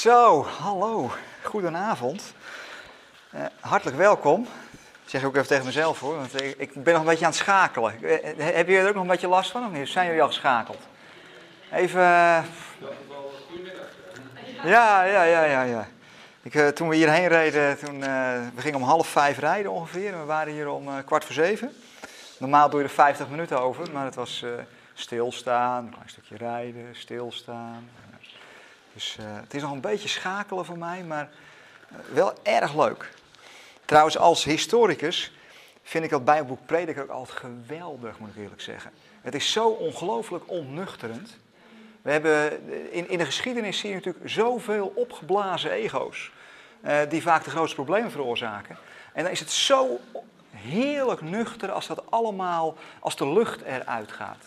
Zo, hallo, goedenavond. Uh, hartelijk welkom. Dat zeg ik ook even tegen mezelf hoor, want ik, ik ben nog een beetje aan het schakelen. Uh, hebben jullie er ook nog een beetje last van of niet? Zijn jullie al geschakeld? Even. Uh... Ja, ja, ja, ja, ja. Ik, toen we hierheen reden, toen, we gingen om half vijf rijden ongeveer. We waren hier om kwart voor zeven. Normaal doe je er 50 minuten over, maar het was stilstaan, een klein stukje rijden, stilstaan. Dus uh, het is nog een beetje schakelen voor mij, maar uh, wel erg leuk. Trouwens, als historicus vind ik dat Bijbelboek Prediker ook altijd geweldig, moet ik eerlijk zeggen. Het is zo ongelooflijk onnuchterend. We hebben, in, in de geschiedenis zie je natuurlijk zoveel opgeblazen ego's, die vaak de grootste problemen veroorzaken. En dan is het zo heerlijk nuchter als dat allemaal, als de lucht eruit gaat.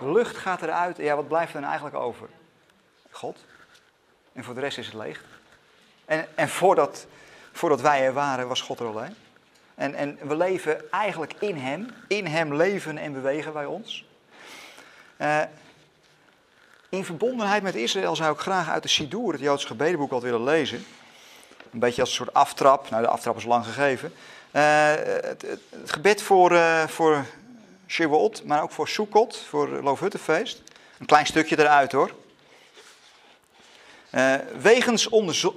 De lucht gaat eruit, ja, wat blijft er dan eigenlijk over? God. En voor de rest is het leeg. En, en voordat, voordat wij er waren, was God er alleen. En, en we leven eigenlijk in Hem. In Hem leven en bewegen wij ons. Uh, in verbondenheid met Israël zou ik graag uit de Sidur, het Joodse gebedenboek, wat willen lezen. Een beetje als een soort aftrap. Nou, de aftrap is lang gegeven. Uh, het, het, gebed voor, uh, voor Shavuot, maar ook voor Sukkot, voor Loofhuttenfeest. Een klein stukje eruit hoor. Uh, wegens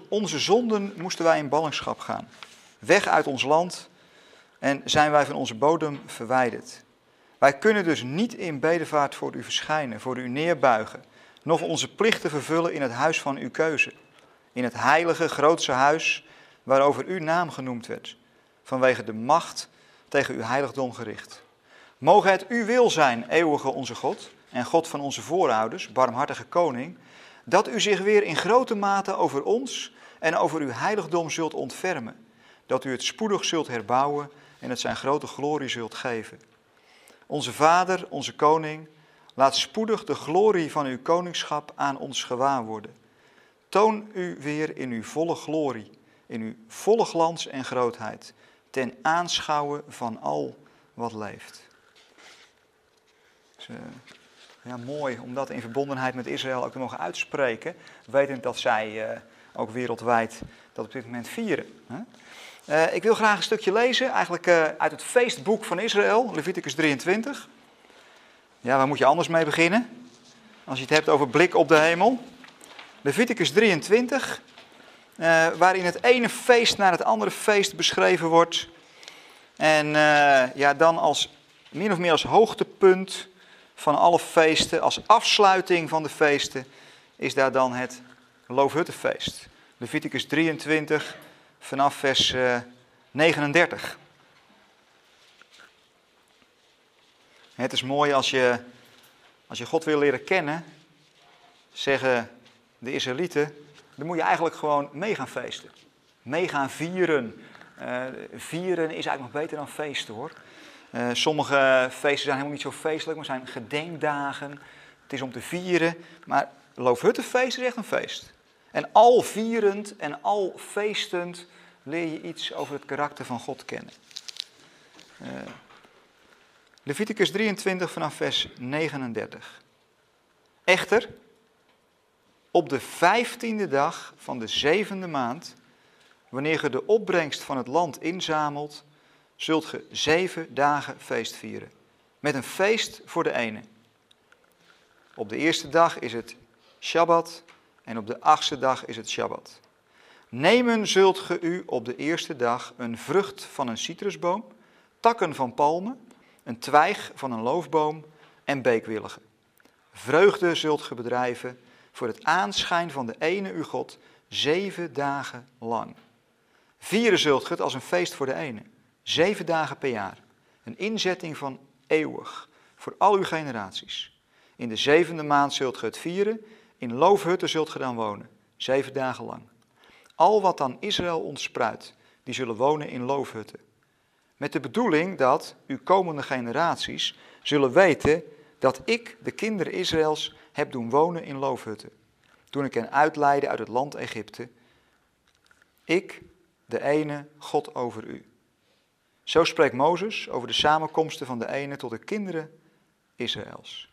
onze zonden moesten wij in ballingschap gaan. Weg uit ons land en zijn wij van onze bodem verwijderd. Wij kunnen dus niet in bedevaart voor u verschijnen, voor u neerbuigen, nog onze plichten vervullen in het huis van uw keuze. In het heilige, grootse huis waarover uw naam genoemd werd, vanwege de macht tegen uw heiligdom gericht. Mogen het uw wil zijn, eeuwige onze God en God van onze voorouders, barmhartige koning, dat u zich weer in grote mate over ons en over uw heiligdom zult ontfermen, dat u het spoedig zult herbouwen en het zijn grote glorie zult geven. Onze Vader, onze Koning, laat spoedig de glorie van uw koningschap aan ons gewaar worden. Toon u weer in uw volle glorie, in uw volle glans en grootheid, ten aanschouwen van al wat leeft. Dus, ja, mooi om dat in verbondenheid met Israël ook te mogen uitspreken, wetend dat zij uh, ook wereldwijd dat op dit moment vieren. Uh, ik wil graag een stukje lezen, eigenlijk uh, uit het feestboek van Israël, Leviticus 23. Ja, waar moet je anders mee beginnen? Als je het hebt over blik op de hemel. Leviticus 23, waarin het ene feest naar het andere feest beschreven wordt. En ja, dan als min of meer als hoogtepunt van alle feesten, als afsluiting van de feesten, is daar dan het Loofhuttenfeest. Leviticus 23 vanaf vers 39. Eh, het is mooi als je, als je God wil leren kennen, zeggen de Israëlieten, dan moet je eigenlijk gewoon mee gaan feesten. Mee gaan vieren. Uh, vieren is eigenlijk nog beter dan feesten hoor. Uh, sommige feesten zijn helemaal niet zo feestelijk, maar zijn gedenkdagen. Het is om te vieren. Maar Loofhuttenfeest is echt een feest. En al vierend en al feestend leer je iets over het karakter van God kennen. Uh, Leviticus 23 vanaf vers 39. Echter, op de vijftiende dag van de zevende maand, wanneer je de opbrengst van het land inzamelt, zult ge zeven dagen feest vieren. Met een feest voor de ene. Op de eerste dag is het Shabbat en op de achtste dag is het Shabbat. Nemen zult ge u op de eerste dag een vrucht van een citrusboom, takken van palmen, een twijg van een loofboom en beekwilligen. Vreugde zult ge bedrijven voor het aanschijn van de ene uw God zeven dagen lang. Vieren zult ge het als een feest voor de ene. Zeven dagen per jaar. Een inzetting van eeuwig. Voor al uw generaties. In de zevende maand zult ge het vieren. In loofhutten zult ge dan wonen. Zeven dagen lang. Al wat dan Israël ontspruit, die zullen wonen in loofhutten. Met de bedoeling dat uw komende generaties zullen weten dat ik de kinderen Israëls heb doen wonen in loofhutten. Toen ik hen uitleidde uit het land Egypte. Ik, de ene God over u. Zo spreekt Mozes over de samenkomsten van de ene tot de kinderen Israëls.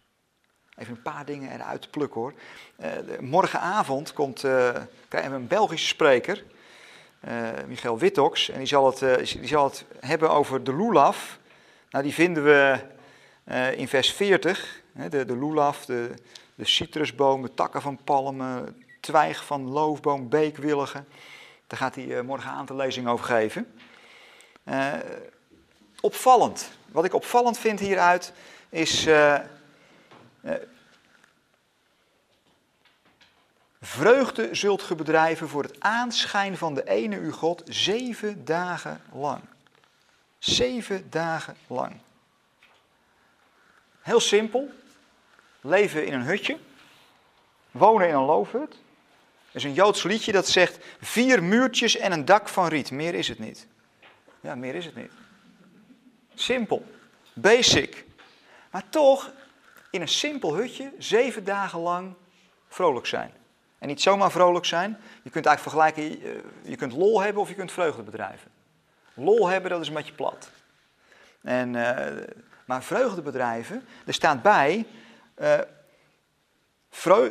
even een paar dingen eruit plukken hoor. Uh, morgenavond komt, krijgen we een Belgische spreker, uh, Michael Wittox, en die zal, het, zal het hebben over de lulaf. Nou, die vinden we in vers 40, hè, de, de lulaf, de, de citrusboom, de takken van palmen, twijg van loofboom, beekwilligen. Daar gaat hij morgenavond een lezing over geven. Opvallend. Wat ik opvallend vind hieruit is uh, vreugde zult ge bedrijven voor het aanschijn van de ene uw God zeven dagen lang. Zeven dagen lang. Heel simpel. Leven in een hutje. Wonen in een loofhut. Er is een Joods liedje dat zegt vier muurtjes en een dak van riet. Meer is het niet. Ja, meer is het niet. Simpel. Basic. Maar toch in een simpel hutje zeven dagen lang vrolijk zijn. En niet zomaar vrolijk zijn. Je kunt eigenlijk vergelijken, eh, je kunt lol hebben of je kunt vreugde bedrijven. Lol hebben, dat is een beetje plat. En, uh, maar vreugdebedrijven, er staat bij, uh,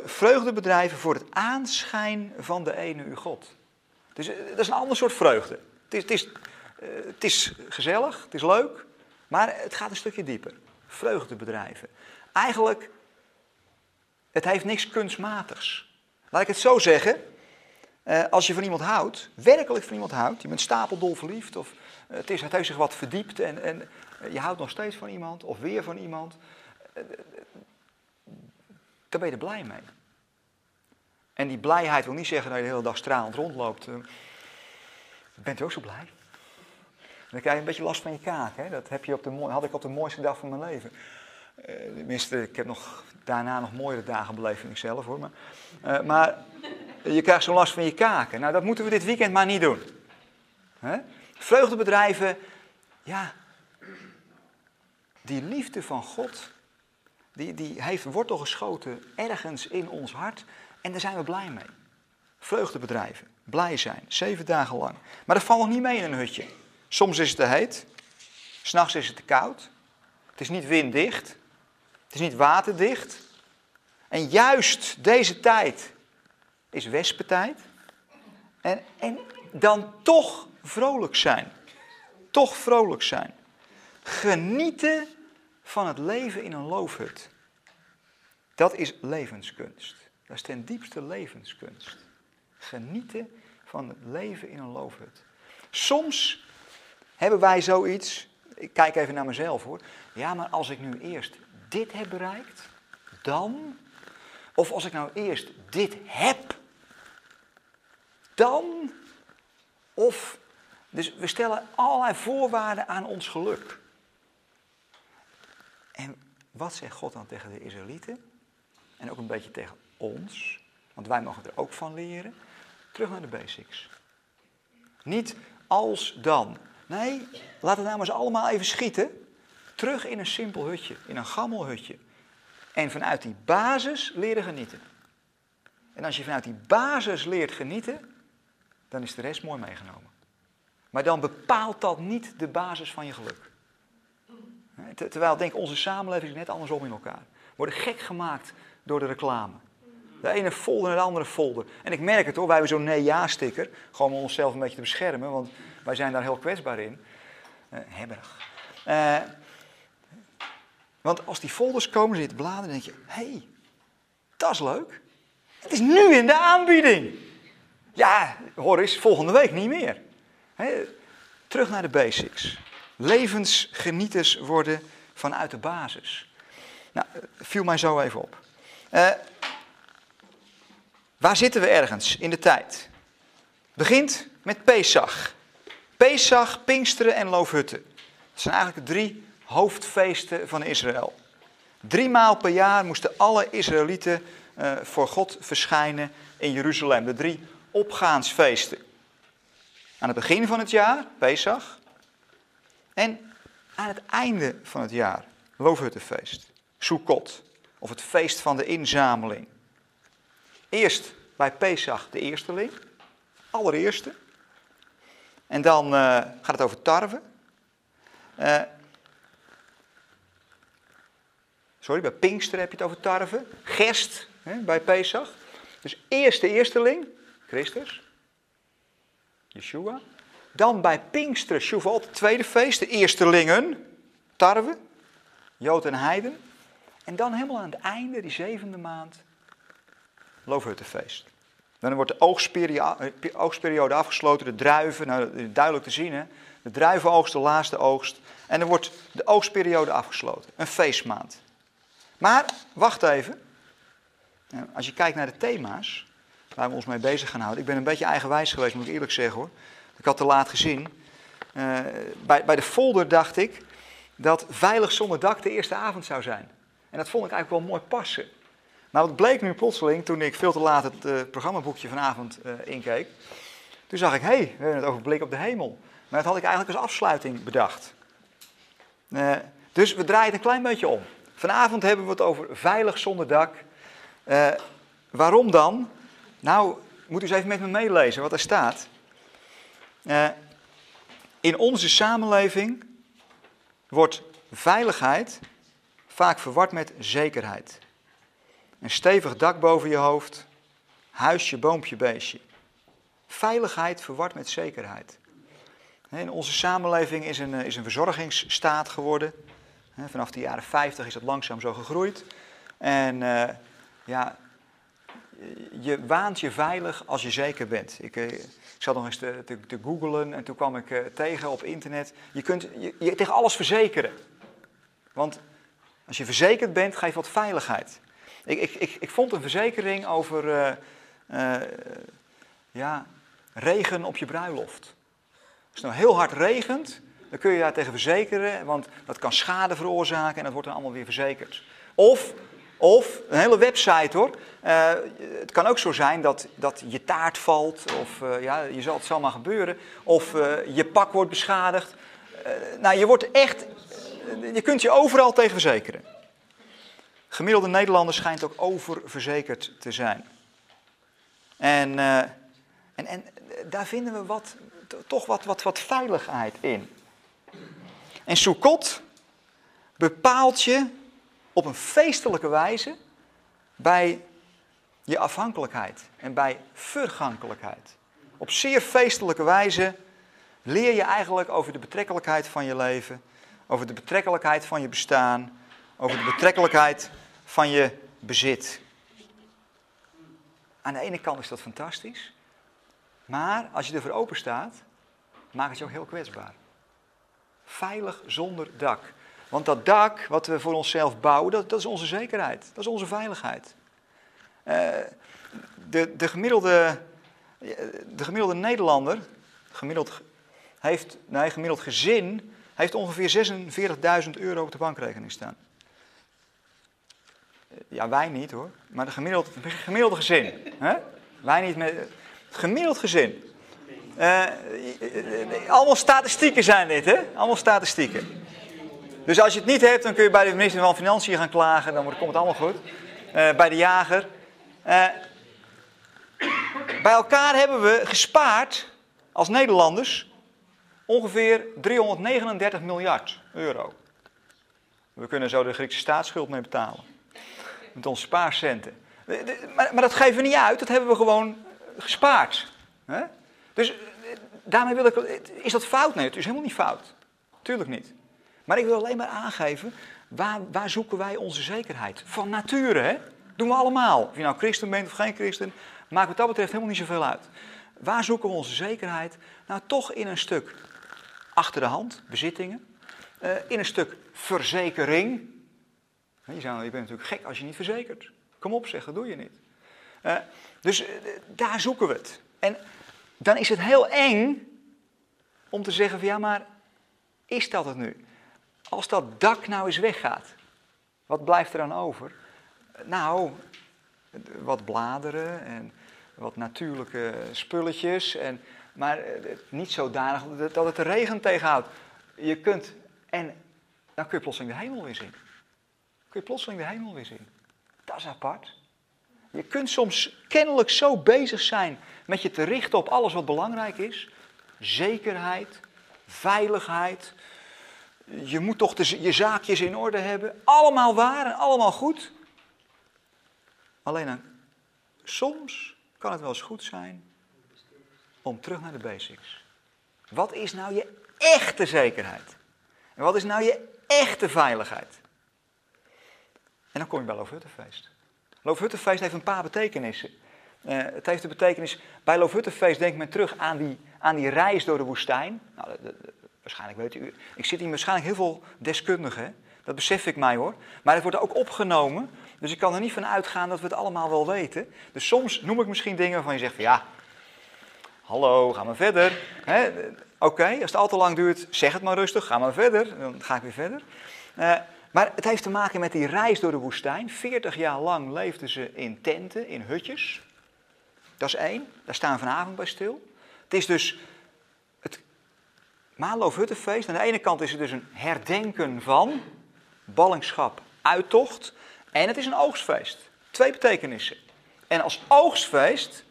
vreugdebedrijven voor het aanschijn van de ene uw God. Dus dat is een ander soort vreugde. Het is, het, is, het is gezellig, het is leuk, maar het gaat een stukje dieper. Vreugdebedrijven. Eigenlijk, het heeft niks kunstmatigs. Laat ik het zo zeggen. Eh, als je van iemand houdt, werkelijk van iemand houdt, je bent stapeldol verliefd, of eh, het, is, het heeft zich wat verdiept en, en je houdt nog steeds van iemand, of weer van iemand, dan ben je er blij mee. En die blijheid wil niet zeggen dat je de hele dag stralend rondloopt. bent u ook zo blij? Dan krijg je een beetje last van je kaak. Hè? Dat heb je op de, had ik op de mooiste dag van mijn leven. Uh, tenminste, ik heb nog, daarna nog mooiere dagen beleefd, vind ik zelf hoor. Maar, uh, maar je krijgt zo'n last van je kaken. Nou, dat moeten we dit weekend maar niet doen. Hè? Vreugdebedrijven, ja, die liefde van God, die, die heeft wortel geschoten ergens in ons hart. En daar zijn we blij mee. Vreugdebedrijven, blij zijn, zeven dagen lang. Maar dat valt nog niet mee in een hutje. Soms is het te heet, s'nachts is het te koud, het is niet winddicht. Het is niet waterdicht. En juist deze tijd is wespentijd. En, en dan toch vrolijk zijn. Toch vrolijk zijn. Genieten van het leven in een loofhut. Dat is levenskunst. Dat is ten diepste levenskunst. Genieten van het leven in een loofhut. Soms hebben wij zoiets, ik kijk even naar mezelf hoor. Ja, maar als ik nu eerst dit heb bereikt, dan. Of als ik nou eerst dit heb, dan. Of. Dus we stellen allerlei voorwaarden aan ons geluk. En wat zegt God dan tegen de Israëlieten? En ook een beetje tegen ons, want wij mogen er ook van leren. Terug naar de basics. Niet als dan. Nee, laten we nou eens allemaal even schieten terug in een simpel hutje, in een gammel hutje. En vanuit die basis leren genieten. En als je vanuit die basis leert genieten, dan is de rest mooi meegenomen. Maar dan bepaalt dat niet de basis van je geluk. Terwijl ik denk, onze samenleving is net andersom in elkaar. We worden gek gemaakt door de reclame. De ene folder naar de andere folder. En ik merk het hoor, wij hebben zo'n nee-ja-sticker. Gewoon om onszelf een beetje te beschermen, want wij zijn daar heel kwetsbaar in. Uh, hebberig. Uh, want als die folders komen, zitten bladen, dan denk je, hé, hey, dat is leuk. Het is nu in de aanbieding. Ja, hoor eens, volgende week niet meer. terug naar de basics. Levensgenieters worden vanuit de basis. Nou, viel mij zo even op. Uh, waar zitten we ergens in de tijd? Begint met Pesach. Pesach, Pinksteren en Loofhutten. Dat zijn eigenlijk de drie hoofdfeesten van Israël. Drie maal per jaar moesten alle Israëlieten uh, voor God verschijnen in Jeruzalem. De drie opgaansfeesten. Aan het begin van het jaar, Pesach. En aan het einde van het jaar, Loofhuttenfeest. Sukkot, of het feest van de inzameling. Eerst bij Pesach de eersteling, allereerste. En dan uh, gaat het over tarwe. Uh, sorry, bij Pinkster heb je het over tarwe. Gerst hè, bij Pesach. Dus eerst de eersteling, Christus. Yeshua. Dan bij Pinksteren, Shavuot, het tweede feest, de eerstelingen, tarwe, Jood en Heiden. En dan helemaal aan het einde, die zevende maand, Loofhuttenfeest. Dan wordt de oogstperiode, eh, oogstperiode afgesloten, de druiven, nou, duidelijk te zien hè. De druivenoogst, de laatste oogst. En dan wordt de oogstperiode afgesloten. Een feestmaand. Maar, wacht even. Als je kijkt naar de thema's waar we ons mee bezig gaan houden. Ik ben een beetje eigenwijs geweest, moet ik eerlijk zeggen hoor. Ik had te laat gezien. Uh, bij, bij de folder dacht ik dat Veilig zonder dak de eerste avond zou zijn. En dat vond ik eigenlijk wel mooi passen. Maar wat bleek nu plotseling, toen ik veel te laat het uh, programmaboekje vanavond uh, inkeek. Toen zag ik, hé, hey, we hebben het over blik op de hemel. Maar dat had ik eigenlijk als afsluiting bedacht. Uh, dus we draaien het een klein beetje om. Vanavond hebben we het over veilig zonder dak. waarom dan? Nou, moet u eens even met me meelezen wat er staat. In onze samenleving wordt veiligheid vaak verward met zekerheid. Een stevig dak boven je hoofd, huisje, boompje, beestje. Veiligheid verward met zekerheid. In onze samenleving is een, is een verzorgingsstaat geworden. Vanaf de jaren 50 is dat langzaam zo gegroeid. En uh, ja, je waant je veilig als je zeker bent. Ik, eh, ik zat nog eens te, te, googlen en toen kwam ik tegen op internet. Je kunt je, je, tegen alles verzekeren. Want als je verzekerd bent, geeft wat veiligheid. Ik, ik, ik, ik vond een verzekering over uh, ja, regen op je bruiloft. Als het nou heel hard regent, dan kun je daar tegen verzekeren, want dat kan schade veroorzaken en dat wordt dan allemaal weer verzekerd. Of of een hele website hoor. Uh, het kan ook zo zijn dat, dat je taart valt, of ja, je zal het zomaar gebeuren. Of je pak wordt beschadigd. nou, je wordt echt, je kunt je overal tegen verzekeren. Gemiddelde Nederlander schijnt ook oververzekerd te zijn. En, en, en daar vinden we wat, toch wat, wat, wat veiligheid in. En Soekot bepaalt je op een feestelijke wijze bij je afhankelijkheid en bij vergankelijkheid. Op zeer feestelijke wijze leer je eigenlijk over de betrekkelijkheid van je leven, over de betrekkelijkheid van je bestaan, over de betrekkelijkheid van je bezit. Aan de ene kant is dat fantastisch, maar als je ervoor open staat, maakt het je ook heel kwetsbaar. Veilig zonder dak. Want dat dak wat we voor onszelf bouwen, dat, dat is onze zekerheid. Dat is onze veiligheid. Uh, de, de, gemiddelde, de gemiddelde Nederlander, gemiddeld, heeft, nee, gemiddeld gezin, heeft ongeveer 46.000 euro op de bankrekening staan. Ja, wij niet hoor, maar de gemiddelde, gemiddelde gezin. Hè? Wij niet met. Gemiddeld gezin. Uh, allemaal statistieken zijn dit, hè? Allemaal statistieken. Dus als je het niet hebt, dan kun je bij de minister van Financiën gaan klagen. Dan komt het allemaal goed. Uh, bij de jager. Uh, bij elkaar hebben we gespaard, als Nederlanders, ongeveer 339 miljard euro. We kunnen zo de Griekse staatsschuld mee betalen. Met onze spaarcenten. Maar, maar dat geven we niet uit, dat hebben we gewoon gespaard. Dus daarmee wil ik. Is dat fout? Nee, het is helemaal niet fout. Tuurlijk niet. Maar ik wil alleen maar aangeven, waar, waar zoeken wij onze zekerheid? Van nature, hè? Doen we allemaal. Of je nou christen bent of geen christen, maakt wat dat betreft helemaal niet zoveel uit. Waar zoeken we onze zekerheid? Nou, toch in een stuk achter de hand, bezittingen. Uh, in een stuk verzekering. Je, zou, je bent natuurlijk gek als je niet verzekert. Kom op zeg, doe je niet. Uh, dus uh, daar zoeken we het. En dan is het heel eng om te zeggen van ja, maar is dat het nu? Als dat dak nou eens weggaat, wat blijft er dan over? Nou, wat bladeren en wat natuurlijke spulletjes. En, maar eh, niet zodanig dat het de regen tegenhoudt. Je kunt, en dan kun je plotseling de hemel weer zien. Kun je plotseling de hemel weer zien. Dat is apart. Je kunt soms kennelijk zo bezig zijn met je te richten op alles wat belangrijk is. Zekerheid, veiligheid, je moet toch de, je zaakjes in orde hebben. Allemaal waar en allemaal goed. Alleen dan, soms kan het wel eens goed zijn om terug naar de basics. Wat is nou je echte zekerheid? En wat is nou je echte veiligheid? En dan kom je bij Loofhuttenfeest. Loofhuttenfeest heeft een paar betekenissen. Uh, het heeft de betekenis, bij Loofhuttenfeest denkt men terug aan die, aan die reis door de woestijn. Nou, waarschijnlijk weet u, ik zit hier waarschijnlijk heel veel deskundigen, dat besef ik mij hoor. Maar het wordt ook opgenomen, dus ik kan er niet van uitgaan dat we het allemaal wel weten. Dus soms noem ik misschien dingen waarvan je zegt van ja, hallo, ga maar verder. Oké, als het al te lang duurt, zeg het maar rustig, ga maar verder. Dan ga ik weer verder. Uh, maar het heeft te maken met die reis door de woestijn. 40 jaar lang leefden ze in tenten, in hutjes. Dat is één, daar staan we vanavond bij stil. Het is dus het Maanloofhuttenfeest. Aan de ene kant is het dus een herdenken van ballingschap, uittocht. En het is een oogstfeest. Twee betekenissen. En als oogstfeest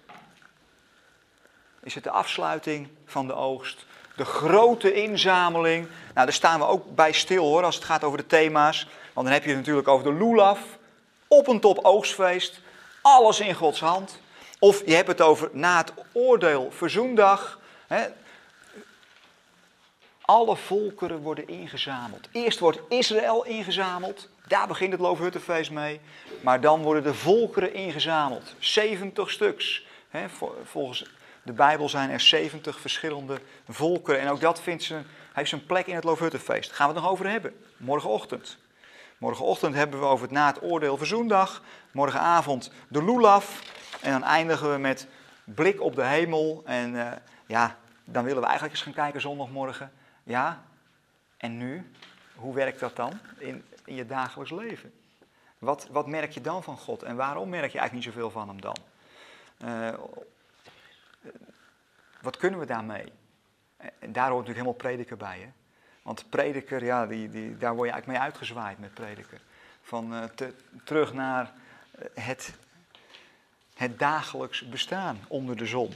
is het de afsluiting van de oogst. De grote inzameling. Nou, daar staan we ook bij stil hoor, als het gaat over de thema's. Want dan heb je het natuurlijk over de lulaf. Op een top oogstfeest. Alles in Gods hand. Of je hebt het over na het oordeel, verzoendag. Hè. Alle volkeren worden ingezameld. Eerst wordt Israël ingezameld. Daar begint het Loofhuttenfeest mee. Maar dan worden de volkeren ingezameld. 70 stuks. Hè, volgens de Bijbel zijn er 70 verschillende volkeren. En ook dat vindt zijn, heeft zijn plek in het Loofhuttenfeest. Daar gaan we het nog over hebben. Morgenochtend. Morgenochtend hebben we over het na het oordeel verzoendag. Morgenavond de lulaf. En dan eindigen we met blik op de hemel. En uh, ja, dan willen we eigenlijk eens gaan kijken zondagmorgen. Ja, en nu? Hoe werkt dat dan in, je dagelijks leven? Wat, wat merk je dan van God en waarom merk je eigenlijk niet zoveel van hem dan? Uh, wat kunnen we daarmee? En daar hoort natuurlijk helemaal prediker bij. Hè? Want prediker, ja, die, die, daar word je eigenlijk mee uitgezwaaid met prediker. Van te, terug naar het het dagelijks bestaan onder de zon.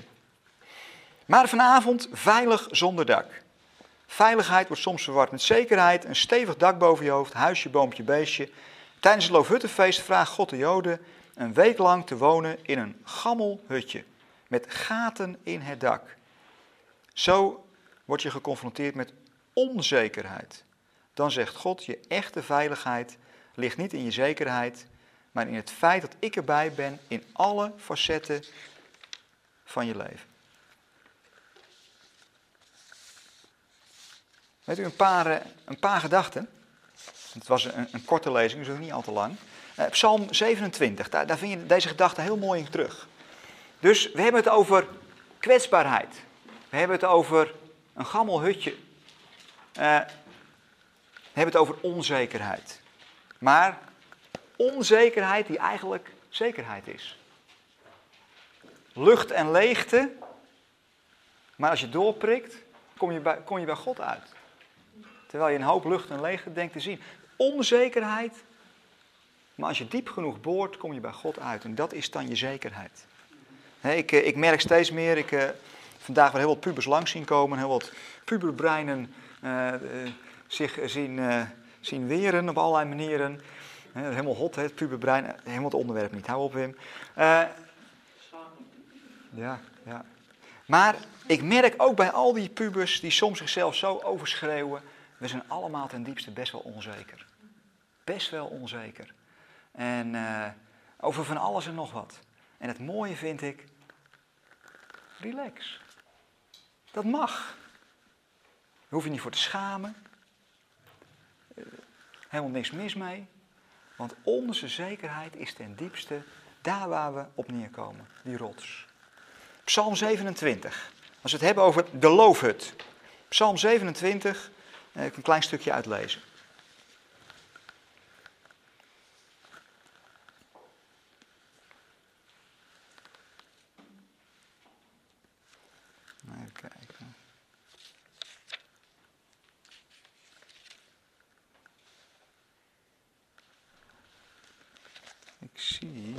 Maar vanavond veilig zonder dak. Veiligheid wordt soms verward met zekerheid, een stevig dak boven je hoofd, huisje, boompje, beestje. Tijdens het Loofhuttenfeest vraagt God de Joden een week lang te wonen in een gammel hutje met gaten in het dak. Zo word je geconfronteerd met onzekerheid. Dan zegt God, je echte veiligheid ligt niet in je zekerheid, maar in het feit dat ik erbij ben in alle facetten van je leven. Weet u, een paar, eh, een paar gedachten. Het was een, een korte lezing, dus ook niet al te lang. Uh, Psalm 27, daar, daar vind je deze gedachte heel mooi in terug. Dus we hebben het over kwetsbaarheid. We hebben het over een gammel hutje. Uh, we hebben het over onzekerheid. Maar onzekerheid die eigenlijk zekerheid is. Lucht en leegte, maar als je doorprikt, kom je bij, kom je bij God uit. Terwijl je een hoop lucht en leegte denkt te zien. Onzekerheid, maar als je diep genoeg boort, kom je bij God uit. En dat is dan je zekerheid. ik, eh, ik merk steeds meer, ik uh, vandaag weer heel wat pubers langs zien komen, heel wat puberbreinen uh, zich zien, zien weren op allerlei manieren. Helemaal hot, het puberbrein. Helemaal het onderwerp niet. Hou op, Wim. Ja, ja. Maar ik merk ook bij al die pubers die soms zichzelf zo overschreeuwen. We zijn allemaal ten diepste best wel onzeker. Best wel onzeker. En over van alles en nog wat. En het mooie vind ik, relax. Dat mag. Daar hoef je niet voor te schamen. Uh, helemaal niks mis mee. Want onze zekerheid is ten diepste daar waar we op neerkomen, die rots. Psalm 27. Als we het hebben over de loofhut. Psalm 27, eh, ik een klein stukje uitlezen. Even kijken. Ik zie.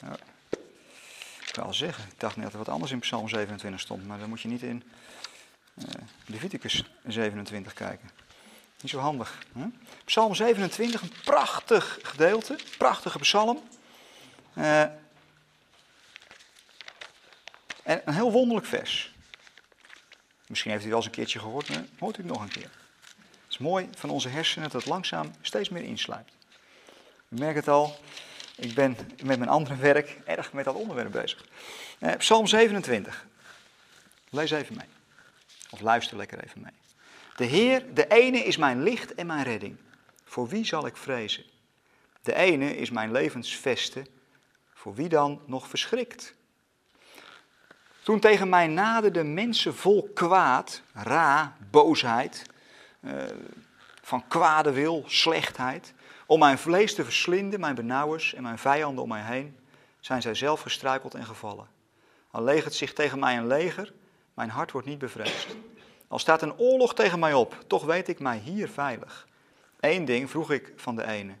Nou, ik wil al zeggen, ik dacht net dat er wat anders in Psalm 27 stond, maar dan moet je niet in uh, Leviticus 27 kijken. Niet zo handig. Hè? Psalm 27, een prachtig gedeelte, prachtige psalm. Uh, en een heel wonderlijk vers. Misschien heeft u wel eens een keertje gehoord, maar hoort u nog een keer. Het is mooi van onze hersenen dat het langzaam steeds meer insluit. U merkt het al, ik ben met mijn andere werk erg met dat onderwerp bezig. Eh, Psalm 27. Lees even mee. Of luister lekker even mee. De Heer, de ene is mijn licht en mijn redding. Voor wie zal ik vrezen? De ene is mijn levensveste. Voor wie dan nog verschrikt? Toen tegen mij naderden mensen vol kwaad, ra, boosheid, eh, van kwade wil, slechtheid, om mijn vlees te verslinden, mijn benauwers en mijn vijanden om mij heen, zijn zij zelf gestruikeld en gevallen. Al legert zich tegen mij een leger, mijn hart wordt niet bevreesd. Al staat een oorlog tegen mij op, toch weet ik mij hier veilig. Eén ding vroeg ik van de ene,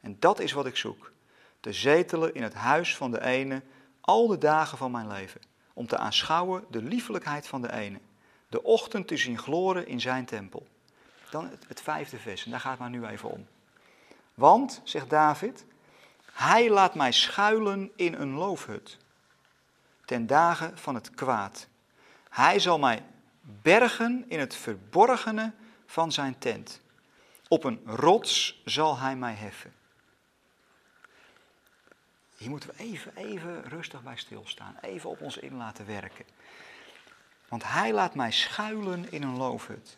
en dat is wat ik zoek: te zetelen in het huis van de ene al de dagen van mijn leven om te aanschouwen de liefelijkheid van de ene, de ochtend te zien gloren in zijn tempel. Dan het, het vijfde vers, en daar gaat het maar nu even om. Want, zegt David, hij laat mij schuilen in een loofhut, ten dagen van het kwaad. Hij zal mij bergen in het verborgene van zijn tent. Op een rots zal hij mij heffen. Hier moeten we even, even rustig bij stilstaan. Even op ons in laten werken. Want hij laat mij schuilen in een loofhut.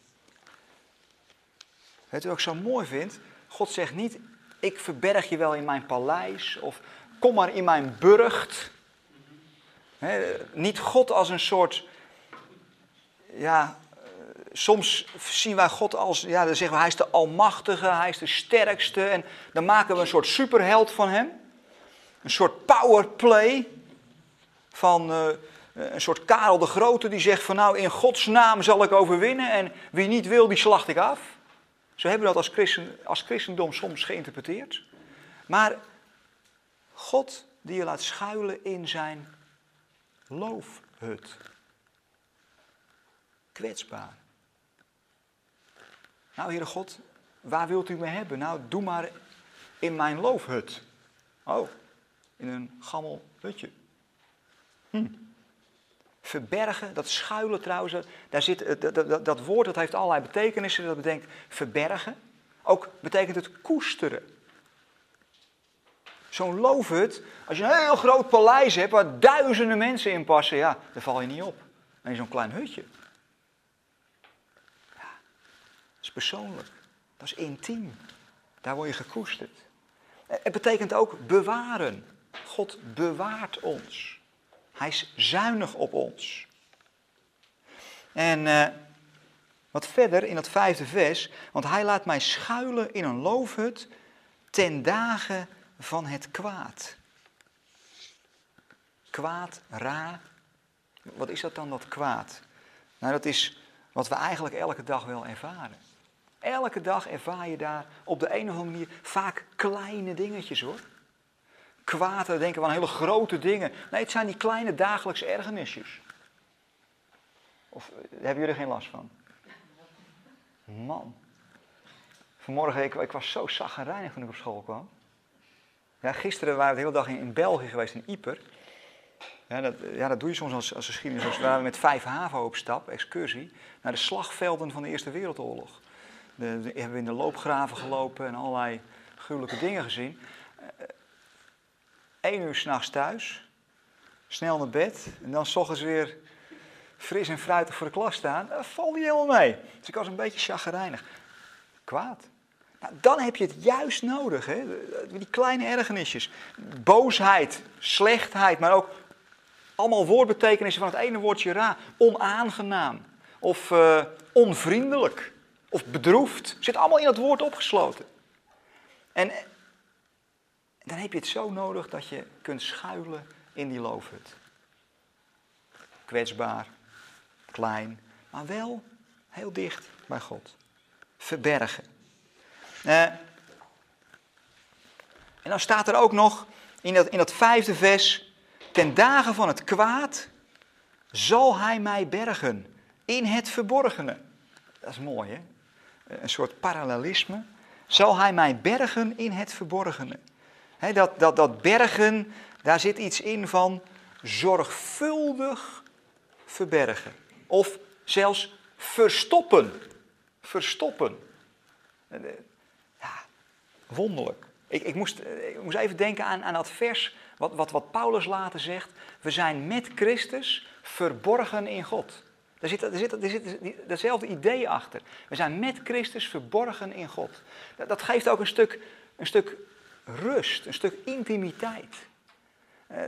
Weet u wat ik zo mooi vind? God zegt niet, ik verberg je wel in mijn paleis of kom maar in mijn burcht. niet God als een soort, ja, eh, soms zien wij God als, ja, dan zeggen we hij is de almachtige, hij is de sterkste en dan maken we een soort superheld van hem. Een soort powerplay van uh, een soort Karel de Grote die zegt van nou in Gods naam zal ik overwinnen en wie niet wil die slacht ik af. Zo hebben we dat als, christen, als christendom soms geïnterpreteerd. Maar God die je laat schuilen in zijn loofhut. Kwetsbaar. Nou, Heere God, waar wilt u me hebben? Nou, doe maar in mijn loofhut. Oh, in een gammel hutje. Hm. Verbergen, dat schuilen trouwens, daar zit, dat, dat, woord dat heeft allerlei betekenissen. Dat betekent verbergen. Ook betekent het koesteren. Zo'n loofhut, als je een heel groot paleis hebt waar duizenden mensen in passen, ja, daar val je niet op. En zo'n klein hutje. Ja, dat is persoonlijk. Dat is intiem. Daar word je gekoesterd. Het betekent ook bewaren. God bewaart ons. Hij is zuinig op ons. En uh, wat verder in dat vijfde vers, want hij laat mij schuilen in een loofhut ten dagen van het kwaad. Kwaad, ra. Wat is dat dan, dat kwaad? Nou, dat is wat we eigenlijk elke dag wel ervaren. Elke dag ervaar je daar op de een of andere manier vaak kleine dingetjes hoor kwaad, denken we aan hele grote dingen. Nee, het zijn die kleine dagelijkse ergernisjes. Of eh, hebben jullie er geen last van? Man. Vanmorgen, ik, ik was zo zaggerijnig toen ik op school kwam. Ja, gisteren waren we de hele dag in, België geweest, in Ieper. Ja dat, ja, dat doe je soms als, als geschiedenis. We waren met vijf HAVO op stap, excursie, naar de slagvelden van de Eerste Wereldoorlog. De, hebben we in de loopgraven gelopen en allerlei gruwelijke dingen gezien. Eh, één uur s'nachts thuis, snel naar bed en dan s ochtends weer fris en fruitig voor de klas staan, dat valt niet helemaal mee. Dus ik was een beetje chagrijnig. Kwaad. Nou, dan heb je het juist nodig, hè? die kleine ergernisjes. Boosheid, slechtheid, maar ook allemaal woordbetekenissen van het ene woordje ra. Onaangenaam of uh, onvriendelijk of bedroefd. Zit allemaal in dat woord opgesloten. En dan heb je het zo nodig dat je kunt schuilen in die loofhut. Kwetsbaar, klein, maar wel heel dicht bij God. Verbergen. Eh, en dan staat er ook nog in dat, in dat vijfde vers: Ten dagen van het kwaad zal hij mij bergen in het verborgene. Dat is mooi, hè? een soort parallelisme. Zal hij mij bergen in het verborgene? Dat, dat, dat bergen, daar zit iets in van zorgvuldig verbergen. Of zelfs verstoppen. Verstoppen. Eh, ja, wonderlijk. Ik, ik, moest, eh, ik moest even denken aan, aan dat vers wat, wat, wat Paulus later zegt. We zijn met Christus verborgen in God. Daar zit, daar, zit, daar zit datzelfde idee achter. We zijn met Christus verborgen in God. Dat, dat geeft ook een stuk, een stuk rust, een stuk intimiteit. Uh,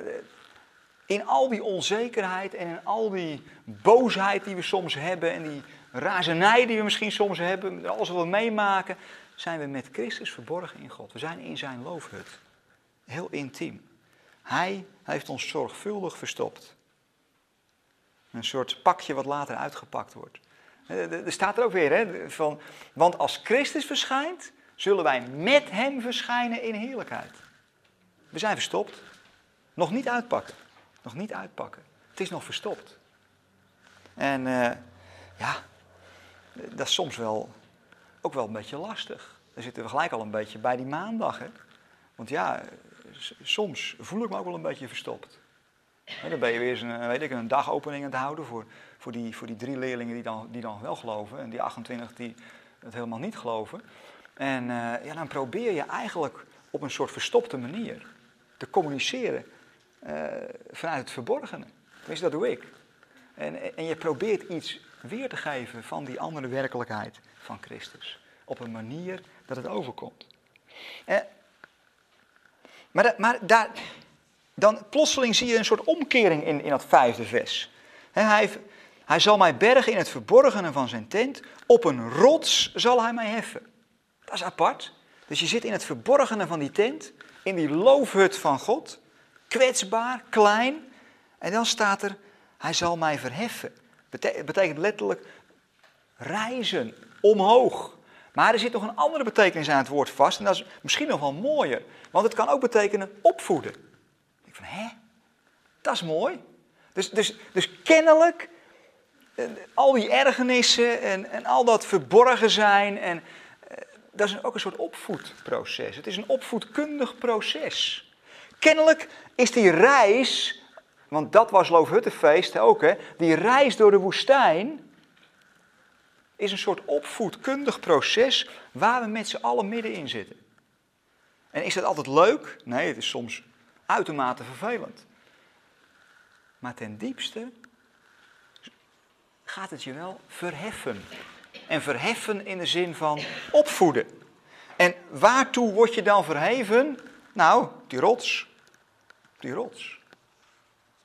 in al die onzekerheid en in al die boosheid die we soms hebben en die razernij die we misschien soms hebben, alles wat we meemaken, zijn we met Christus verborgen in God. We zijn in zijn loofhut. Heel intiem. Hij heeft ons zorgvuldig verstopt. Een soort pakje wat later uitgepakt wordt. Er staat er ook weer, hè, van, want als Christus verschijnt, zullen wij met hem verschijnen in heerlijkheid. We zijn verstopt. Nog niet uitpakken nog niet uitpakken. Het is nog verstopt. En uh, ja, dat is soms wel ook wel een beetje lastig. Dan zitten we gelijk al een beetje bij die maandag. Hè? Want ja, soms voel ik me ook wel een beetje verstopt. En dan ben je weer een, weet ik, een dagopening aan het houden voor, voor, die, voor die drie leerlingen die dan, die dan wel geloven. En die 28 die het helemaal niet geloven. En uh, ja, dan probeer je eigenlijk op een soort verstopte manier te communiceren uh, vanuit het verborgene. Tenminste, dat doe ik. En, en je probeert iets weer te geven van die andere werkelijkheid van Christus. Op een manier dat het overkomt. Eh, maar, maar daar, dan plotseling zie je een soort omkering in, in dat vijfde vers. hij, hij zal mij bergen in het verborgene van zijn tent. Op een rots zal hij mij heffen. Dat is apart. Dus je zit in het verborgene van die tent, in die loofhut van God kwetsbaar, klein. En dan staat er, hij zal mij verheffen. Bete betekent letterlijk reizen, omhoog. Maar er zit nog een andere betekenis aan het woord vast. En dat is misschien nog wel mooier. Want het kan ook betekenen opvoeden. Ik van, hè? Dat is mooi. Dus, dus, dus kennelijk, eh, al die ergernissen en, en al dat verborgen zijn. En, dat is ook een soort opvoedproces. Het is een opvoedkundig proces. Kennelijk is die reis, want dat was Loofhuttenfeest ook, hè, die reis door de woestijn is een soort opvoedkundig proces waar we met z'n allen middenin zitten. En is dat altijd leuk? Nee, het is soms uitermate vervelend. Maar ten diepste gaat het je wel verheffen. En verheffen in de zin van opvoeden. En waartoe word je dan verheven? Nou, die rots. Die rots.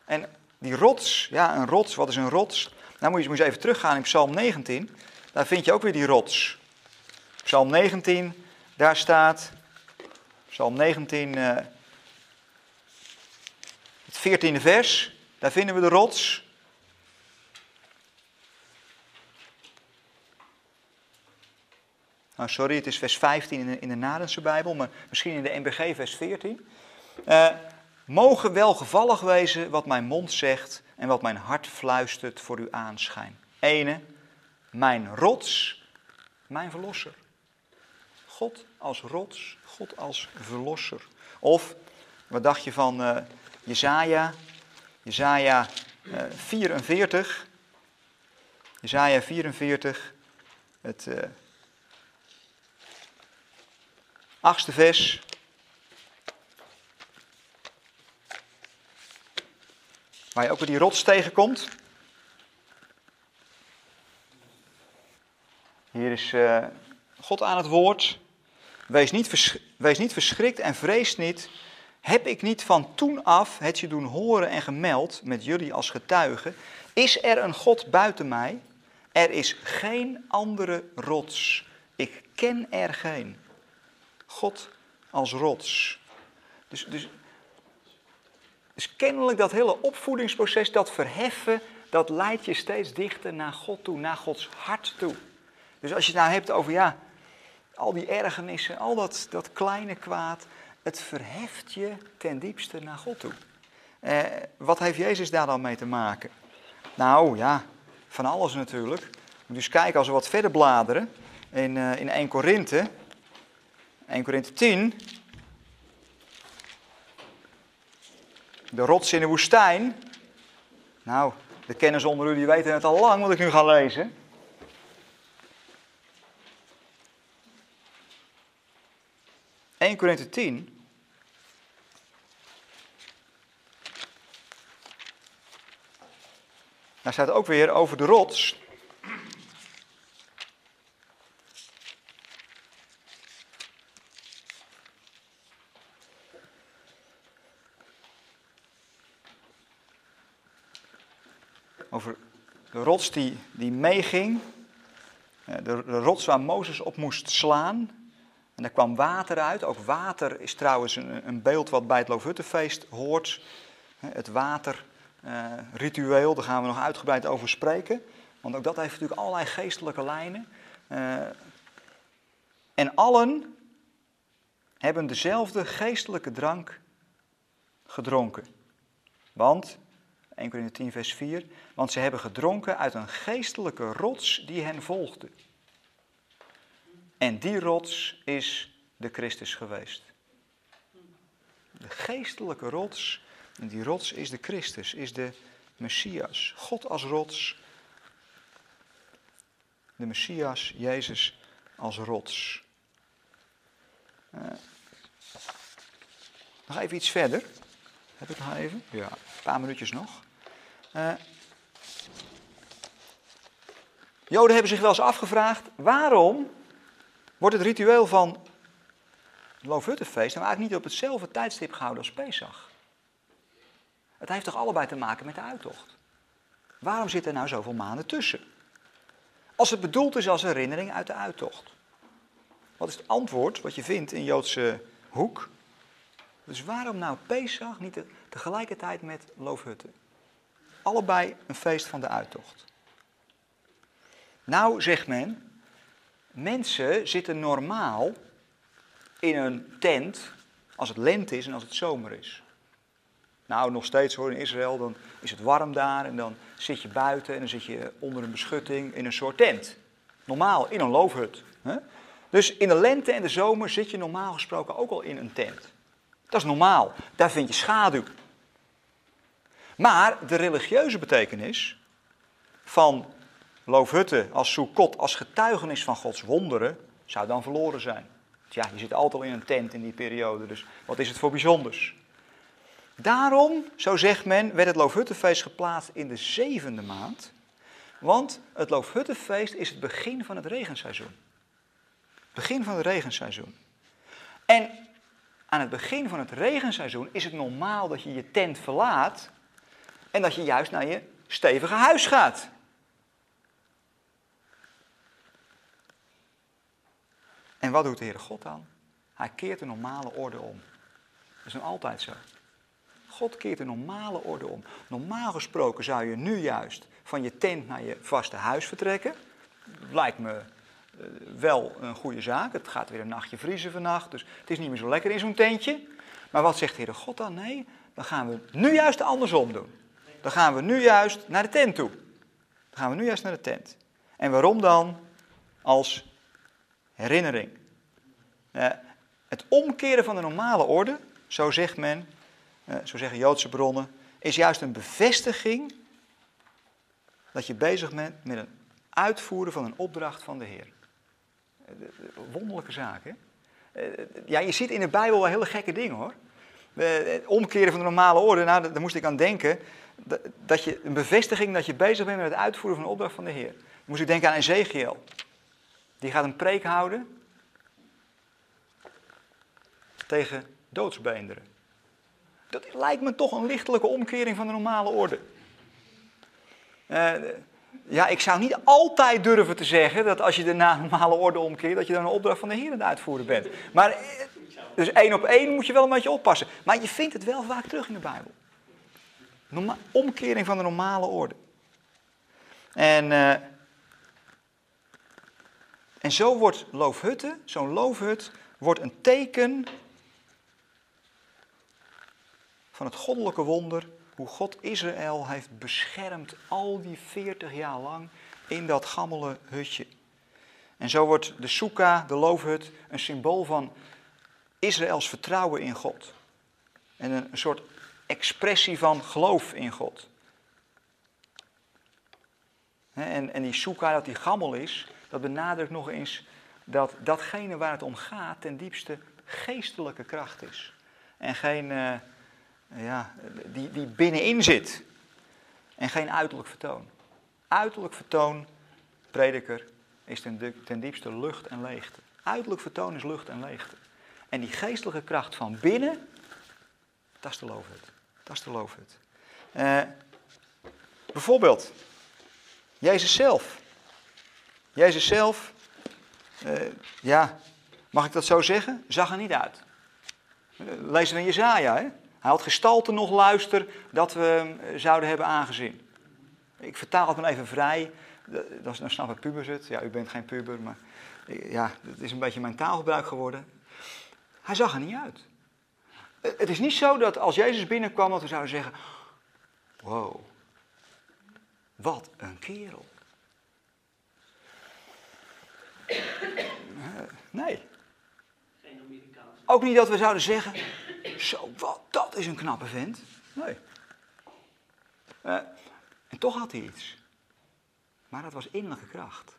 En die rots, ja, een rots, wat is een rots? Nou moet je, even teruggaan in Psalm 19. Daar vind je ook weer die rots. Psalm 19, daar staat, Psalm 19, uh, eh, het 14e vers, daar vinden we de rots. Nou, sorry, het is vers 15 in de, in de Bijbel, maar misschien in de NBG vers 14. Uh, Mogen welgevallig wezen wat mijn mond zegt en wat mijn hart fluistert voor uw aanschijn. Ene, mijn rots, mijn verlosser. God als rots, God als verlosser. Of, wat dacht je van uh, Jezaja? Jezaja uh, 44. Jezaja 44, het uh, achtste vers. Waar je ook weer die rots tegenkomt. Hier is uh, God aan het woord. Wees niet, wees niet verschrikt en vrees niet. Heb ik niet van toen af het je doen horen en gemeld met jullie als getuigen? Is er een God buiten mij? Er is geen andere rots. Ik ken er geen. God als rots. Dus, dus dus kennelijk dat hele opvoedingsproces, dat verheffen, dat leidt je steeds dichter naar God toe, naar Gods hart toe. Dus als je het nou hebt over, ja, al die ergernissen, al dat, dat kleine kwaad, het verheft je ten diepste naar God toe. Eh, wat heeft Jezus daar dan mee te maken? Nou ja, van alles natuurlijk. Dus kijken als we wat verder bladeren in, uh, in 1 Korinthe. 1 Korinthe 10. De rots in de woestijn. Nou, de kenners onder jullie weten het al lang wat ik nu ga lezen. ...1 Korinthe 10... Daar staat ook weer over de rots. Over de rots die, die meeging. Eh, de, de rots waar Mozes op moest slaan. En daar kwam water uit. Ook water is trouwens een, een beeld wat bij het Loofhuttenfeest hoort. Het water uh, ritueel, daar gaan we nog uitgebreid over spreken. Want ook dat heeft natuurlijk allerlei geestelijke lijnen. Uh, en allen hebben dezelfde geestelijke drank gedronken. Want, 1 Corinthië 10 vers 4, want ze hebben gedronken uit een geestelijke rots die hen volgde. En die rots is de Christus geweest. De geestelijke rots en die rots is de Christus, is de Messias. God als rots. De Messias, Jezus als rots. Uh, nog even iets verder. Heb ik nog even? Ja, een paar minuutjes nog. Uh, Joden hebben zich wel eens afgevraagd: waarom wordt het ritueel van het Loofhuttenfeest nou eigenlijk niet op hetzelfde tijdstip gehouden als Pesach? Het heeft toch allebei te maken met de uittocht? Waarom zitten er nou zoveel maanden tussen? Als het bedoeld is als herinnering uit de uittocht. Wat is het antwoord wat je vindt in Joodse hoek? Dus waarom nou Pesach niet tegelijkertijd met Loofhutten? Allebei een feest van de uittocht. Nou, zegt men, mensen zitten normaal in een tent als het lente is en als het zomer is. Nou, nog steeds hoor in Israël, dan is het warm daar en dan zit je buiten en dan zit je onder een beschutting in een soort tent. Normaal, in een loofhut. Hè? Dus in de lente en de zomer zit je normaal gesproken ook al in een tent. Dat is normaal, daar vind je schaduw. Maar de religieuze betekenis van loofhutten als Sukkot, als getuigenis van Gods wonderen, zou dan verloren zijn. Ja, je zit altijd al in een tent in die periode, dus wat is het voor bijzonders? Daarom, zo zegt men, werd het Loofhuttenfeest geplaatst in de zevende maand. Want het Loofhuttenfeest is het begin van het regenseizoen. Begin van het regenseizoen. En aan het begin van het regenseizoen is het normaal dat je je tent verlaat en dat je juist naar je stevige huis gaat. En wat doet de Heere God dan? Hij keert de normale orde om. Dat is nog altijd zo. God keert de normale orde om. Normaal gesproken zou je nu juist van je tent naar je vaste huis vertrekken. Lijkt me eh, wel een goede zaak. Het gaat weer een nachtje vriezen vannacht, dus het is niet meer zo lekker in zo'n tentje. Maar wat zegt de Heere God dan? Nee, dan gaan we nu juist andersom doen. Dan gaan we nu juist naar de tent toe. Dan gaan we nu juist naar de tent. En waarom dan? Als herinnering. Eh, het omkeren van de normale orde, zo zegt men, eh, zo zeggen Joodse bronnen, is juist een bevestiging dat je bezig bent met een uitvoeren van een opdracht van de Heer. Eh, wonderlijke zaak, hè? Ja, je ziet in de Bijbel wel hele gekke dingen, hoor. Het omkeren van de normale orde, nou, daar moest ik aan denken. Dat je, een bevestiging dat je bezig bent met het uitvoeren van de opdracht van de Heer. Dan moest ik denken aan Ezekiel. Die gaat een preek houden tegen doodsbeenderen. Dat lijkt me toch een lichtelijke omkering van de normale orde. Uh, ja, ik zou niet altijd durven te zeggen dat als je de normale orde omkeert, dat je dan een opdracht van de Heer aan het uitvoeren bent. Maar, eh, dus één op één moet je wel een beetje oppassen. Maar je vindt het wel vaak terug in de Bijbel. Norma omkering van de normale orde. En, uh, en zo wordt loofhutten, zo'n loofhut, wordt een teken van het goddelijke wonder hoe God Israël heeft beschermd al die 40 jaar lang in dat gammele hutje. En zo wordt de soeka, de loofhut, een symbool van Israëls vertrouwen in God. En een, soort expressie van geloof in God. En, en die soeka, dat die gammel is, dat benadrukt nog eens dat datgene waar het om gaat ten diepste geestelijke kracht is. En geen, uh, ja, die, die binnenin zit. En geen uiterlijk vertoon. Uiterlijk vertoon, prediker, is ten, ten diepste lucht en leegte. Uiterlijk vertoon is lucht en leegte. En die geestelijke kracht van binnen, dat is de loofhut. Dat is de loofhut. Uh, bijvoorbeeld, Jezus zelf. Jezus zelf, uh, ja, mag ik dat zo zeggen? Zag er niet uit. We in Jezaja, hè? Hij had gestalte nog luister dat we hem zouden hebben aangezien. Ik vertaal het maar even vrij. Dan snappen pubers het. Ja, u bent geen puber, maar ja, het is een beetje mijn taalgebruik geworden. Hij zag er niet uit. Het is niet zo dat als Jezus binnenkwam dat we zouden zeggen: Wow, wat een kerel. Nee. Geen Amerikaans. Ook niet dat we zouden zeggen: Zo, wat, dat is een knappe vent. Nee. Uh, en toch had hij iets. Maar dat was innerlijke kracht.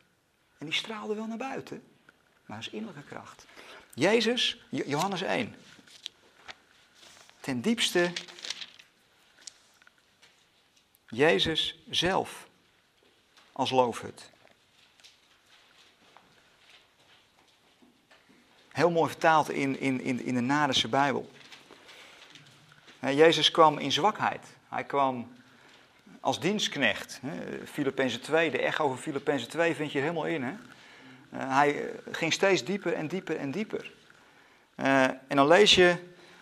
En die straalde wel naar buiten. Maar dat is innerlijke kracht. Jezus, Johannes 1. Ten diepste Jezus zelf als loofhut. Heel mooi vertaald in, in, in, in de Nadense Bijbel. Jezus kwam in zwakheid. Hij kwam als dienstknecht. Filippenzen 2, de echo van Filippenzen 2 vind je helemaal in. Hè? Eh, hij eh, ging steeds dieper en dieper en dieper. Uh, en dan lees je,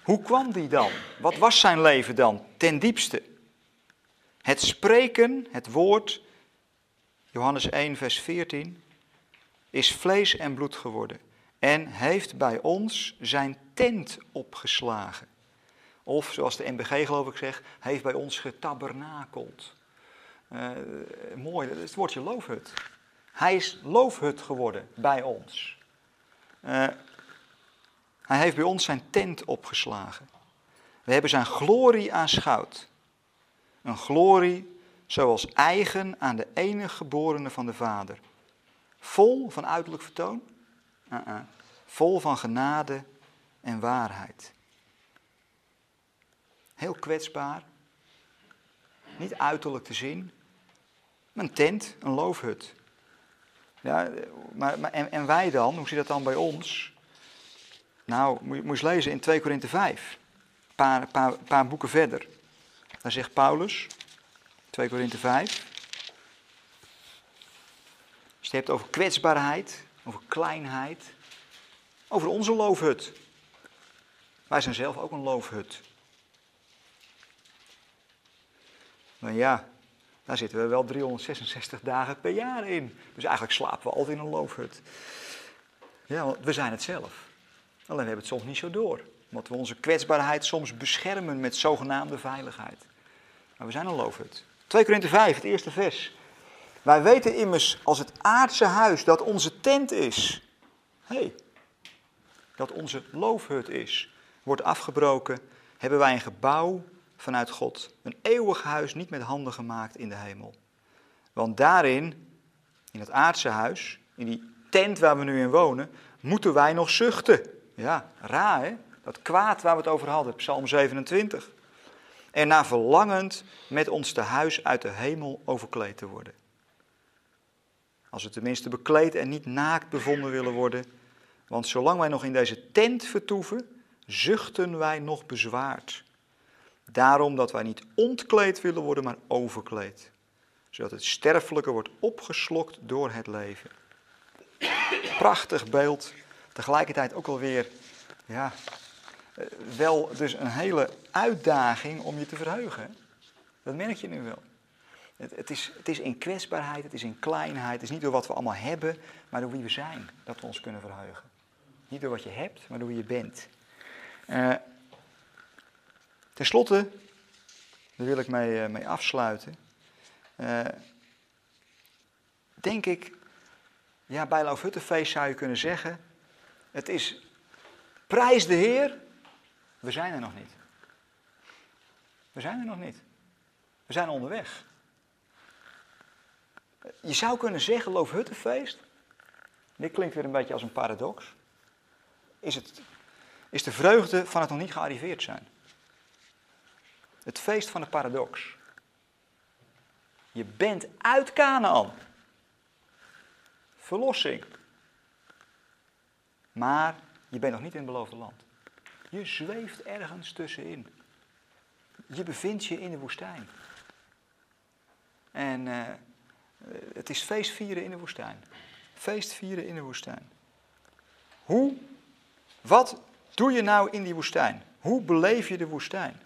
hoe kwam die dan? Wat was zijn leven dan ten diepste? Het spreken, het woord, Johannes 1, vers 14, is vlees en bloed geworden en heeft bij ons zijn tent opgeslagen. Of zoals de NBG geloof ik zegt, heeft bij ons getabernakeld. Uh, mooi, dat is het woordje loofhut. Hij is loofhut geworden bij ons. Uh, hij heeft bij ons zijn tent opgeslagen. We hebben zijn glorie aanschouwd. Een glorie zoals eigen aan de enige geborene van de Vader. Vol van uiterlijk vertoon, uh -uh. vol van genade en waarheid. Heel kwetsbaar, niet uiterlijk te zien, een tent, een loofhut. Ja, maar, maar en, en, wij dan, hoe zit dat dan bij ons? Nou, moet je, moet lezen in 2 Korinthe 5. Een paar, paar, paar boeken verder. Daar zegt Paulus, 2 Korinthe 5. Als je hebt over kwetsbaarheid, over kleinheid, over onze loofhut. Wij zijn zelf ook een loofhut. Nou ja, daar zitten we wel 366 dagen per jaar in. Dus eigenlijk slapen we altijd in een loofhut. Ja, want we zijn het zelf. Alleen we hebben het soms niet zo door. Omdat we onze kwetsbaarheid soms beschermen met zogenaamde veiligheid. Maar we zijn een loofhut. 2 Korinthe 5, het eerste vers. Wij weten immers als het aardse huis dat onze tent is. hey, dat onze loofhut is. Wordt afgebroken. Hebben wij een gebouw vanuit God. Een eeuwig huis niet met handen gemaakt in de hemel. Want daarin, in het aardse huis, in die tent waar we nu in wonen, moeten wij nog zuchten. Ja, raar hè? Dat kwaad waar we het over hadden, Psalm 27. En naar verlangend met ons te huis uit de hemel overkleed te worden. Als we tenminste bekleed en niet naakt bevonden willen worden. Want zolang wij nog in deze tent vertoeven, zuchten wij nog bezwaard. Daarom dat wij niet ontkleed willen worden, maar overkleed. Zodat het sterfelijke wordt opgeslokt door het leven. Prachtig beeld. Tegelijkertijd ook alweer, ja, eh, wel dus een hele uitdaging om je te verheugen. Dat merk je nu wel. Het, het, is, het is in kwetsbaarheid, het is in kleinheid. Het is niet door wat we allemaal hebben, maar door wie we zijn dat we ons kunnen verheugen. Niet door wat je hebt, maar door wie je bent. Uh, Ten slotte, daar wil ik mee, eh, mee afsluiten. Uh, denk ik, ja, bij Loofhuttenfeest zou je kunnen zeggen, het is prijs de Heer, we zijn er nog niet. We zijn er nog niet. We zijn onderweg. Je zou kunnen zeggen, Loofhuttenfeest, dit klinkt weer een beetje als een paradox, is, het, is de vreugde van het nog niet gearriveerd zijn. Het feest van de paradox. Je bent uit Canaan. Verlossing. Maar je bent nog niet in het beloofde land. Je zweeft ergens tussenin. Je bevindt je in de woestijn. En uh, het is feest vieren in de woestijn. Feest vieren in de woestijn. Hoe, wat doe je nou in die woestijn? Hoe beleef je de woestijn?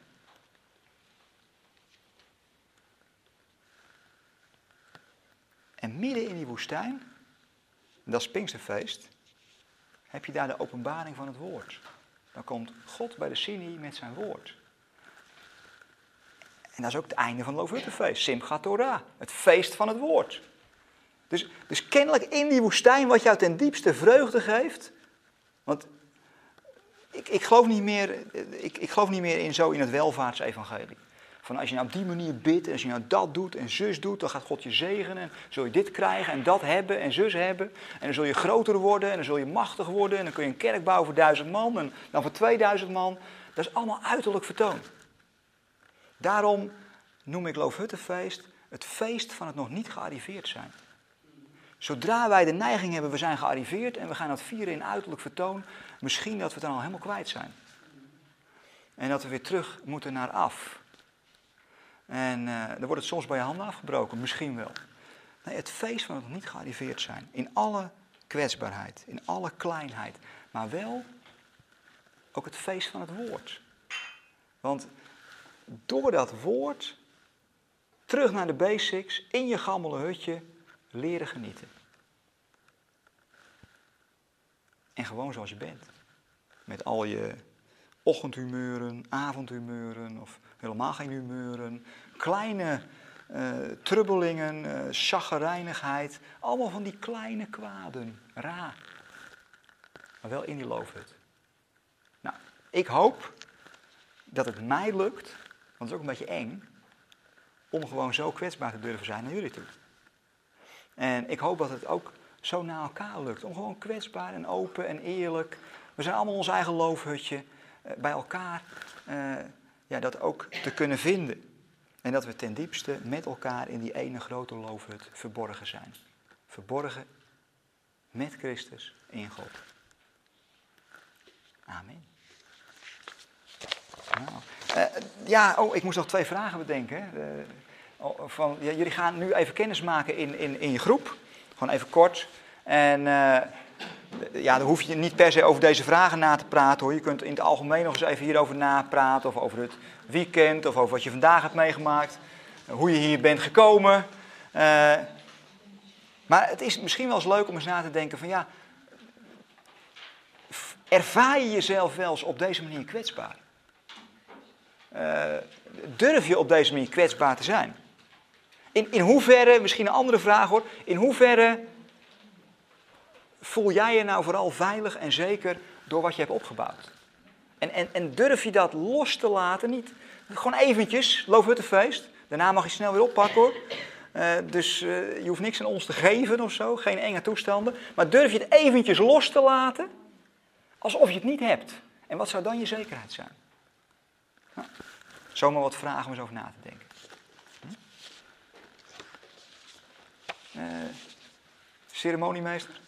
En midden in die woestijn, dat is Pinksterfeest, heb je daar de openbaring van het woord. Dan komt God bij de Sinai met zijn woord. En dat is ook het einde van Loofhuttenfeest. Simchat Torah, het feest van het woord. Dus, dus kennelijk in die woestijn wat jou ten diepste vreugde geeft. Want ik, ik, geloof, niet meer, ik, ik geloof niet meer in zo in het welvaartsevangelie. Van als je nou op die manier bidt en als je nou dat doet en zus doet, dan gaat God je zegenen. En zul je dit krijgen en dat hebben en zus hebben. En dan zul je groter worden en dan zul je machtig worden. En dan kun je een kerk bouwen voor duizend man en dan voor 2000 man. Dat is allemaal uiterlijk vertoon. Daarom noem ik Loofhuttenfeest het feest van het nog niet gearriveerd zijn. Zodra wij de neiging hebben, we zijn gearriveerd en we gaan dat vieren in uiterlijk vertoon, misschien dat we het dan al helemaal kwijt zijn. En dat we weer terug moeten naar af. En uh, dan wordt het soms bij je handen afgebroken, misschien wel. Het feest van het nog niet gearriveerd zijn. In alle kwetsbaarheid, in alle kleinheid. Maar wel ook het feest van het woord. Want door dat woord, terug naar de basics, in je gammele hutje, leren genieten. En gewoon zoals je bent. Met al je ochtendhumeuren, avondhumeuren of helemaal geen humeuren. Kleine uh, trubbelingen, uh. Allemaal van die kleine kwaden. Ra. Maar wel in die loofhut. Nou, ik hoop dat het mij lukt, want het is ook een beetje eng, om gewoon zo kwetsbaar te durven zijn naar jullie toe. En ik hoop dat het ook zo naar elkaar lukt. Om gewoon kwetsbaar en open en eerlijk. We zijn allemaal ons eigen loofhutje. Eh, bij elkaar ja, dat ook te kunnen vinden. En dat we ten diepste met elkaar in die ene grote loofhut verborgen zijn. Verborgen met Christus in God. Amen. Nou, uh, ja, oh, ik moest nog twee vragen bedenken. Uh, van, ja, jullie gaan nu even kennis maken in, in, in je groep. Gewoon even kort. En uh, ja, dan hoef je niet per se over deze vragen na te praten hoor. Je kunt in het algemeen nog eens even hierover napraten. Of over het weekend, of over wat je vandaag hebt meegemaakt. Hoe je hier bent gekomen. Uh, maar het is misschien wel eens leuk om eens na te denken van ja... Ervaar je jezelf wel eens op deze manier kwetsbaar? Uh, durf je op deze manier kwetsbaar te zijn? In, in hoeverre, misschien een andere vraag hoor, in hoeverre voel jij je nou vooral veilig en zeker door wat je hebt opgebouwd? En, en, en durf je dat los te laten? Niet gewoon eventjes, loofhuttenfeest. Daarna mag je snel weer oppakken hoor. Uh, dus uh, je hoeft niks aan ons te geven of zo, geen enge toestanden. Maar durf je het eventjes los te laten, alsof je het niet hebt. En wat zou dan je zekerheid zijn? Nou, zomaar wat vragen om eens over na te denken. Hm? Uh, ceremoniemeester?